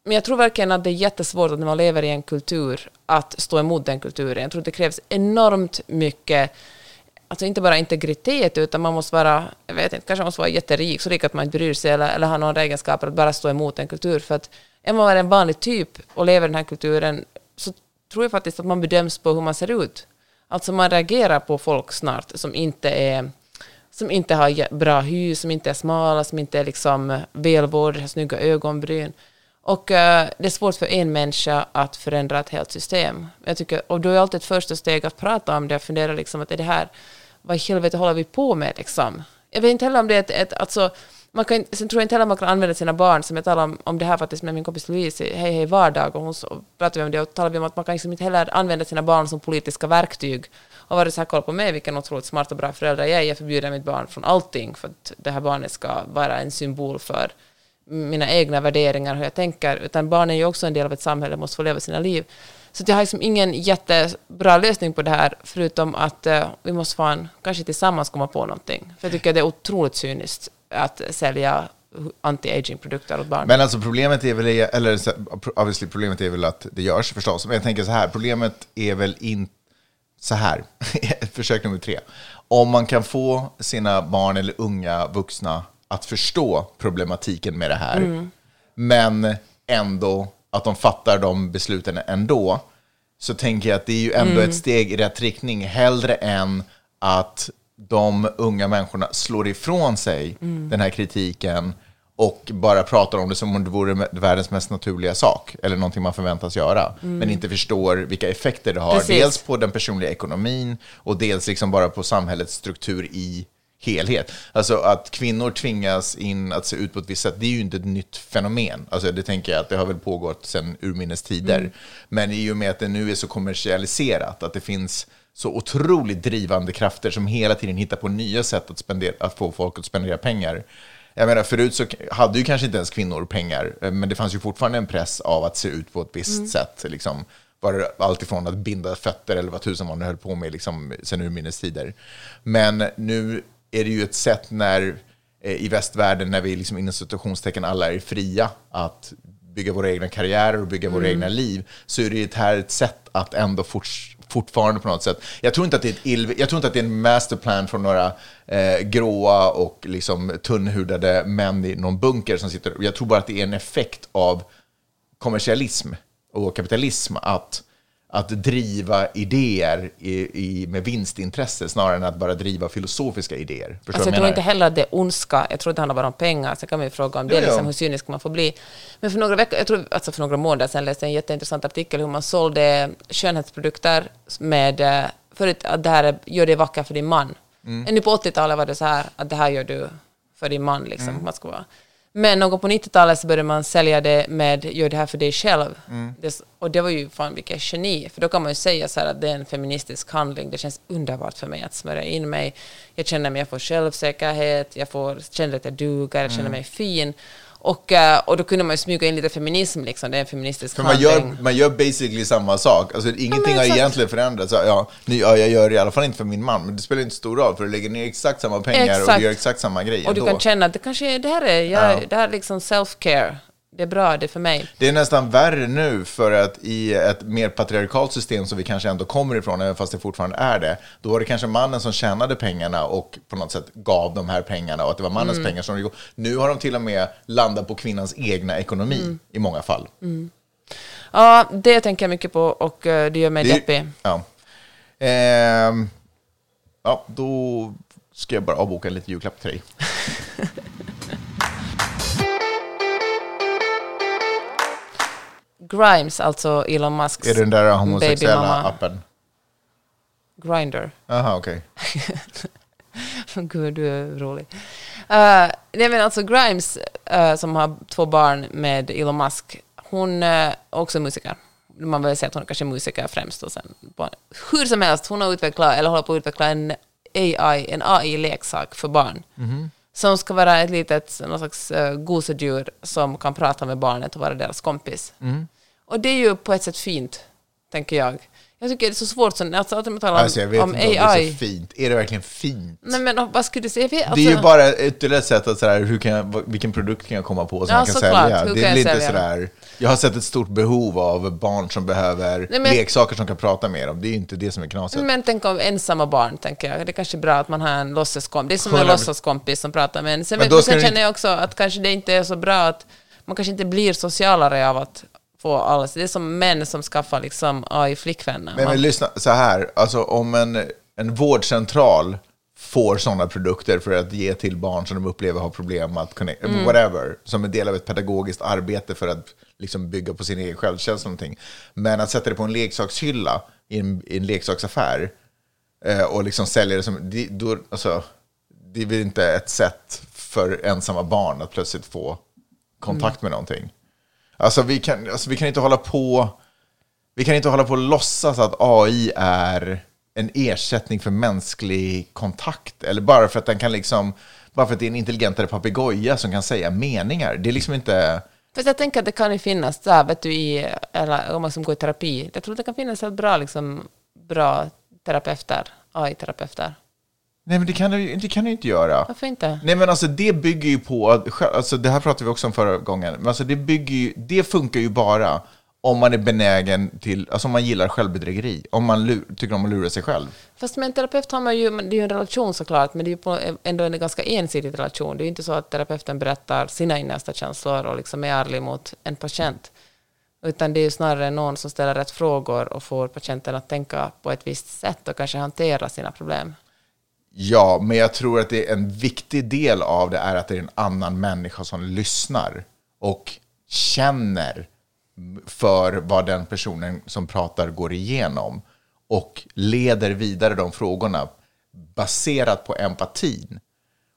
Men jag tror verkligen att det är jättesvårt att när man lever i en kultur att stå emot den kulturen. Jag tror att det krävs enormt mycket alltså inte bara integritet, utan man måste vara, jag vet inte, kanske man måste vara jätterik, så rik att man inte bryr sig eller, eller har några egenskaper att bara stå emot en kultur. För att är man en vanlig typ och lever i den här kulturen så tror jag faktiskt att man bedöms på hur man ser ut. Alltså man reagerar på folk snart som inte är som inte har bra hy, som inte är smala, som inte är liksom välvårdade, har snygga ögonbryn. Och uh, det är svårt för en människa att förändra ett helt system. Jag tycker, och då är alltid ett första steg att prata om det och fundera liksom att är det här, vad i helvete håller vi på med liksom? Jag vet inte heller om det är ett, ett alltså, man kan, sen tror jag inte heller man kan använda sina barn, som jag talade om, om det här faktiskt med min kompis Louise i Hej Hej Vardag, och hon så, pratade vi om det och talade vi om att man kan liksom inte heller använda sina barn som politiska verktyg. Och var det så här, kolla på mig, vilken otroligt smart och bra förälder jag är, jag förbjuder mitt barn från allting för att det här barnet ska vara en symbol för mina egna värderingar, hur jag tänker, utan barn är ju också en del av ett samhälle, måste få leva sina liv. Så jag har liksom ingen jättebra lösning på det här, förutom att eh, vi måste fan, kanske tillsammans komma på någonting. För jag tycker det är otroligt cyniskt att sälja anti-aging-produkter åt barn. Men alltså problemet är väl, eller obviously problemet är väl att det görs förstås. Men jag tänker så här, problemet är väl inte så här, försök nummer tre. Om man kan få sina barn eller unga vuxna att förstå problematiken med det här, men ändå att de fattar de besluten ändå, så tänker jag att det är ju ändå ett steg i rätt riktning, hellre än att de unga människorna slår ifrån sig den här kritiken och bara pratar om det som om det vore världens mest naturliga sak, eller någonting man förväntas göra, men inte förstår vilka effekter det har, Precis. dels på den personliga ekonomin och dels liksom bara på samhällets struktur i helhet. Alltså att kvinnor tvingas in att se ut på ett visst sätt, det är ju inte ett nytt fenomen. Alltså det tänker jag att det har väl pågått sedan urminnes tider. Men i och med att det nu är så kommersialiserat, att det finns så otroligt drivande krafter som hela tiden hittar på nya sätt att, spendera, att få folk att spendera pengar. Jag menar, förut så hade ju kanske inte ens kvinnor pengar, eh, men det fanns ju fortfarande en press av att se ut på ett visst sätt. Liksom. Det allt ifrån att binda fötter eller vad tusan man höll på med liksom, sen urminnes tider. Men nu är det ju ett sätt när eh, i västvärlden, när vi liksom inom situationstecken alla är fria att bygga våra egna karriärer och bygga våra egna liv, så är det här ett sätt att ändå forts- fortfarande på något sätt. Jag tror inte att det är, ett ill, jag tror inte att det är en masterplan från några eh, gråa och liksom tunnhudade män i någon bunker som sitter. Jag tror bara att det är en effekt av kommersialism och kapitalism att, att driva idéer i, i, med vinstintresse snarare än att bara driva filosofiska idéer. Förstår Alltså, jag vad tror inte heller att det är ondska. Jag tror att det handlar bara om pengar. Sen kan man ju fråga om det, Jo, jo. liksom, hur cynisk man får bli. Men för några veckor, jag tror, alltså för några månader sedan läste jag en jätteintressant artikel hur man sålde skönhetsprodukter med, eh, förut att det här är- gör dig vacker för din man. Mm. Nu på 80-talet var det så här att det här gör du för din man. Liksom, Mm. man ska vara. Men någon på 90-talet så började man sälja det med gör det här för dig själv. Mm. Det, och det var ju fan vilket geni. För då kan man ju säga så här att det är en feministisk handling. Det känns underbart för mig att smörja in mig. Jag känner mig, jag får självsäkerhet, jag får känner att jag duger, jag Mm. känner mig fin. Och, eh, och då kunde man ju smyga in lite feminism, liksom. det är en feministisk För man handling. gör, man gör basically samma sak. Alltså, ingenting har exakt. egentligen förändrats. Ja, ja, nu, ja, jag gör det i alla fall inte för min man, men det spelar inte stor roll, för du lägger ner exakt samma pengar och Exakt. du gör exakt samma grej Och du ändå. kan känna att det kanske är, det här är, jag, Ja. det här är liksom self-care. Det är bra, det är för mig. Det är nästan värre nu för att i ett mer patriarkalt system som vi kanske ändå kommer ifrån, även fast det fortfarande är det, då var det kanske mannen som tjänade pengarna och på något sätt gav de här pengarna och att det var mannens pengar som gick Nu har de till och med landat på kvinnans egna ekonomi i många fall. Ja, det tänker jag mycket på och eh, det gör mig Det deppig. Ja. Ehm, ja, då ska jag bara avboka en liten julklapp till dig. Grimes, alltså Elon Musks Är det den där homosexuella appen? Grindr. Jaha, okej. Gud, du är rolig. Uh, nej, men alltså Grimes, eh, som har två barn med Elon Musk, hon eh, är också musiker. Man vill säga att hon är kanske musiker främst. Och sen, bara- hur som helst, hon har utvecklat, eller håller på att utveckla en AI, en AI-leksak för barn. Som ska vara ett litet någon slags uh, gosedjur som kan prata med barnet och vara deras kompis. Och det är ju på ett sätt fint, tänker jag. Jag tycker det är så svårt så, alltså, att man talar om, Alltså, jag vet om inte om det AI. är så fint. Är det verkligen fint? Nej men vad skulle du säga? Vet- Det är ju alltså- bara ytterligare ett sätt att sådär, hur kan jag, vilken produkt kan jag komma på som Ja, jag kan sälja? Hur det är väl inte sådär, jag har sett ett stort behov av barn som behöver Nej, men- leksaker som kan prata med dem. Det är ju inte det som är knasigt. Men tänk om ensamma barn, tänker jag. Det är kanske bra att man har en låtsaskompis. Det är som en låtsaskompis som pratar med en. Sen, Men men sen känner jag också att kanske det inte är så bra att man kanske inte blir socialare av att få alla. Det är som män som skaffar liksom AI-flickvänner. Men, men lyssna, så här, alltså om en, en vårdcentral får sådana produkter för att ge till barn som de upplever har problem att connect, Mm. whatever, som en del av ett pedagogiskt arbete för att liksom bygga på sin egen självkänsla. Någonting. Men att sätta det på en leksakshylla i en, i en leksaksaffär eh, och liksom sälja det som, det, då, alltså, det är väl inte ett sätt för ensamma barn att plötsligt få kontakt med någonting. Alltså vi kan, alltså vi kan inte hålla på vi kan inte hålla på och låtsas att AI är en ersättning för mänsklig kontakt. Eller bara för att den kan liksom, bara för att det är en intelligentare papegoja som kan säga meningar. Det är liksom inte... Fast jag tänker att det kan ju finnas, så här, vet du, i, eller om man som går i terapi, jag tror att det kan finnas ett bra, liksom, bra terapeuter, AI-terapeuter. Nej men det kan du, det kan du inte göra. Varför inte? Nej men alltså det bygger ju på, alltså det här pratade vi också om förra gången, men alltså det bygger ju, det funkar ju bara om man är benägen till, alltså om man gillar självbedrägeri, om man lur, tycker om att lura sig själv. Fast med en terapeut har man ju, det är ju en relation såklart, men det är ju på, ändå en ganska ensidig relation. Det är ju inte så att terapeuten berättar sina innersta känslor och liksom är ärlig mot en patient. Utan det är ju snarare någon som ställer rätt frågor och får patienten att tänka på ett visst sätt och kanske hantera sina problem. Ja, men jag tror att det är en viktig del av det är att det är en annan människa som lyssnar och känner för vad den personen som pratar går igenom och leder vidare de frågorna baserat på empatin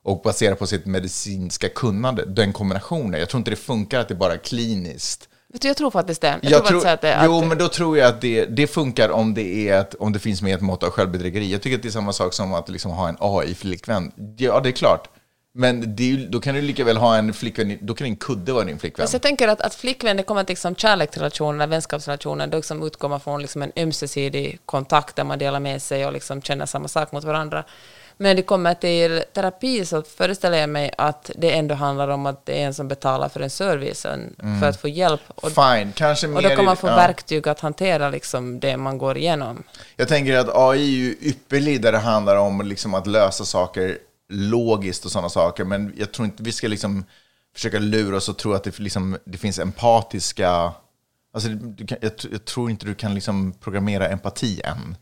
och baserat på sitt medicinska kunnande, den kombinationen. Jag tror inte det funkar att det bara är kliniskt. Du, jag tror faktiskt det. Jag, Jag tror, att det jo, att, men då tror jag att det, det funkar om det, är ett, om det finns med ett mått av självbedrägeri. Jag tycker att det är samma sak som att liksom ha en AI-flickvän. Ja, det är klart. Men det då kan du lika väl ha en flickvän, då kan din kudde vara din flickvän. Fast jag tänker att, att flickvän, det kommer till liksom kärleksrelationer, vänskapsrelationer, då liksom utgår man från liksom en ömsesidig kontakt där man delar med sig och liksom känner samma sak mot varandra. Men när det kommer till terapi så föreställer jag mig att det ändå handlar om att det är en som betalar för en service en, för att få hjälp. Och, Fine, kanske och då kan man i- få ja. verktyg att hantera liksom det man går igenom. Jag tänker att AI är ju ypperlig där det handlar om liksom att lösa saker logiskt och sådana saker. Men jag tror inte vi ska liksom försöka lura oss och tro att det, liksom, det finns empatiska... Alltså, kan, jag, jag tror inte du kan liksom programmera empati än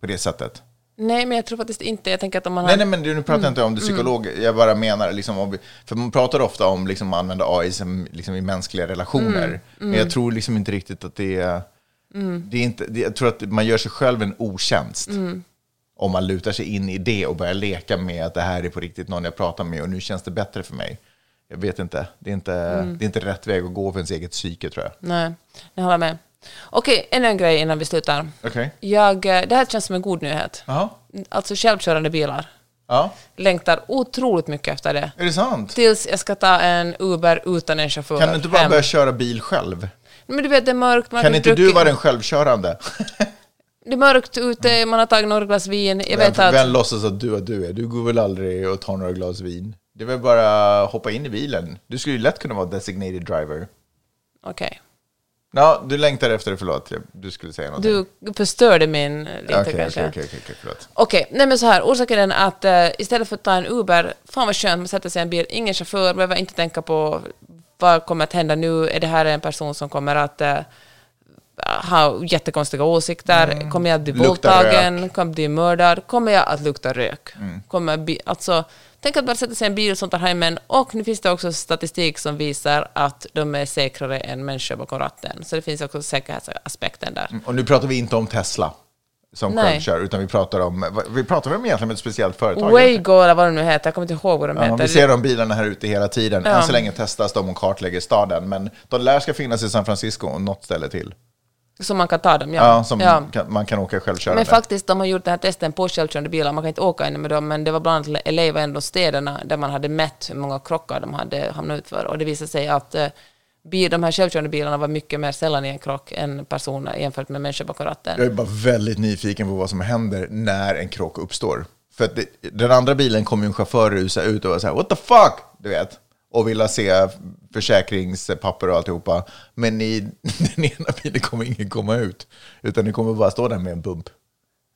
på det sättet. Nej, men jag tror faktiskt inte. Jag tänker att om man Nej, har... nej, men nu pratar jag inte om det psykolog. Jag bara menar, liksom, om vi, för man pratar ofta om liksom, att använda AI som, liksom, i mänskliga relationer. Men jag tror liksom inte riktigt att det är... Det är inte, det, jag tror att man gör sig själv en otjänst. Om man lutar sig in i det och börjar leka med att det här är på riktigt någon jag pratar med och nu känns det bättre för mig. Jag vet inte. Det är inte, det är inte rätt väg att gå för ens eget psyke tror jag. Nej, jag håller med. Okej, ännu en grej innan vi slutar. Okej? Jag, eh, det här känns som en god nyhet. Jaha. Alltså självkörande bilar. Ja. Längtar otroligt mycket efter det. Är det sant? Tills jag ska ta en Uber utan en chaufför Kan du inte bara hem. börja köra bil själv? Men du vet, det är mörkt. Man Kan har inte du druckit- vara den självkörande? Det är mörkt ute, man har tagit några glas vin. Jag vet vem, att... vem låtsas att du är du är? Du går väl aldrig och tar några glas vin? Det är väl bara hoppa in i bilen. Du skulle ju lätt kunna vara designated driver. Okej. Ja, du längtar efter det, förlåt. Du skulle säga någonting. Du förstörde min lite Okej, okej, kanske. okej, okej, okej, förlåt. Okej, nej men så här, orsaken är att eh, istället för att ta en Uber, fan vad skönt, man sätter sig i en bil, ingen chaufför, behöver inte tänka på vad kommer att hända nu, är det här en person som kommer att eh, ha jättekonstiga åsikter, kommer jag att bli Mm. Våldtagen, kommer jag att bli mördad, kommer jag att lukta rök? Mm. Kommer alltså, tänk att bara sätta sig i en bil som tar hem en, och nu finns det också statistik som visar att de är säkrare än människor bakom ratten, så det finns också säkerhetsaspekten där. Och nu pratar vi inte om Tesla som självkör, utan vi pratar om, vi pratar väl egentligen om ett speciellt företag? Waygo eller vad de nu heter, jag kommer inte ihåg vad de Ja, heter. vi ser de bilarna här ute hela tiden. Ja. Än så länge testas de och kartlägger staden, men de lär ska finnas i San Francisco och något ställe till. Så man kan ta dem, ja. Ja, som ja. Kan, man kan åka självkörande. Men faktiskt, de har gjort den här testen på självkörande bilar, man kan inte åka in med dem, men det var bland annat LA var en av de städerna där man hade mätt hur många krockar de hade hamnat ut för, och det visade sig att eh, de här självkörande bilarna var mycket mer sällan i en krock än personer jämfört med människor bakom ratten. Jag är bara väldigt nyfiken på vad som händer när en krock uppstår. För det, den andra bilen kommer ju en chaufför rusa ut och vara så här, what the fuck, du vet. Och vilja se försäkringspapper och alltihopa. Men i den ena bilen kommer ingen komma ut. Utan det kommer bara stå där med en bump.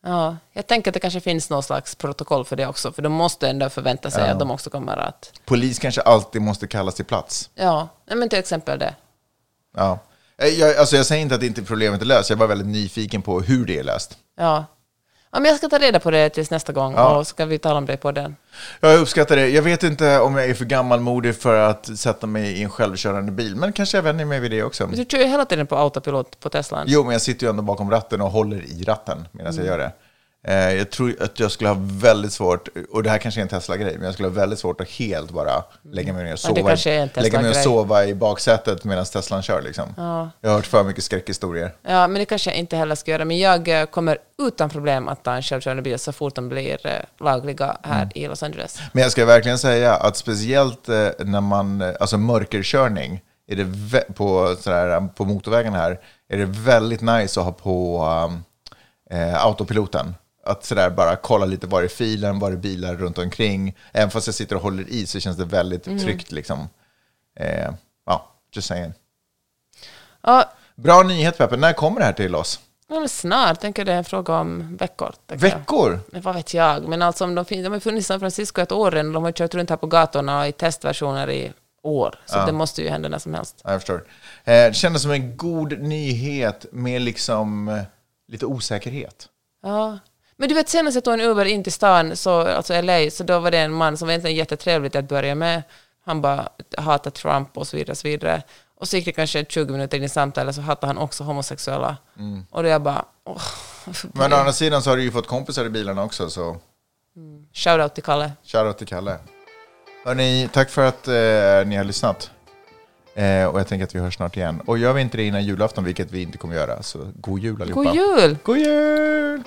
Ja, jag tänker att det kanske finns någon slags protokoll för det också, för de måste ändå förvänta sig att de också kommer att... Polis kanske alltid måste kallas till plats. Ja, men till exempel det. Ja. Eh, Jag, alltså jag säger inte att inte problemet är löst, jag bara väldigt nyfiken på hur det är löst. Ja. Ja, men jag ska ta reda på det tills nästa gång, Ja. och så ska vi tala om det på den. Jag uppskattar det. Jag vet inte om jag är för gammalmodig för att sätta mig i en självkörande bil, men kanske jag vänjer mig vid det också. Men du kör ju hela tiden på autopilot på Teslan. Jo, men jag sitter ju ändå bakom ratten och håller i ratten medan Mm. jag gör det. Eh, Jag tror att jag skulle ha väldigt svårt, och det här kanske är en Tesla-grej, men jag skulle ha väldigt svårt att helt bara lägga mig ner och Ja, sova, en lägga mig och sova i baksätet medan Teslan kör. Liksom. Jag har hört för mycket skräckhistorier. Ja, men det kanske jag inte heller ska göra. Men jag eh, kommer utan problem att ta en självkörande bil så fort de blir eh, lagliga här Mm. i Los Angeles. Men jag ska verkligen säga att speciellt när man, alltså mörkerkörning, är det på, sådär, på motorvägen här, är det väldigt nice att ha på um, autopiloten. Att sådär bara kolla lite var är filen, var är bilar runt omkring. Även fast jag sitter och håller i så känns det väldigt tryggt liksom. Eh, ja, just saying. Ja, Bra nyhet Peppe, när kommer det här till oss? ja, men snart. Tänker det är en fråga om veckor. jag. Veckor? Men vad vet jag. Men alltså, om de, fin- de har funnits i San Francisco ett år redan. De har kört runt här på gatorna i testversioner i år. Så det måste ju hända när som helst. Ja, jag förstår. Eh, det kändes som en god nyhet med liksom eh, lite osäkerhet. Ja. Men du vet, senast jag tog en Uber in till stan, så, alltså LA, så då var det en man som var egentligen jättetrevlig till att börja med. Han bara hatar Trump och så vidare. Och så, vidare. och så gick det kanske 20 minuter in i samtalet så hatade han också homosexuella. Och då jag bara... Åh, Men å andra sidan så har du ju fått kompisar i bilarna också, så Shoutout till Kalle. shoutout till Kalle. Hörni, tack för att eh, ni har lyssnat. Eh, och jag tänker att vi hörs snart igen. Och gör vi inte det innan julafton, vilket vi inte kommer göra, så god jul allihopa. God jul! God jul!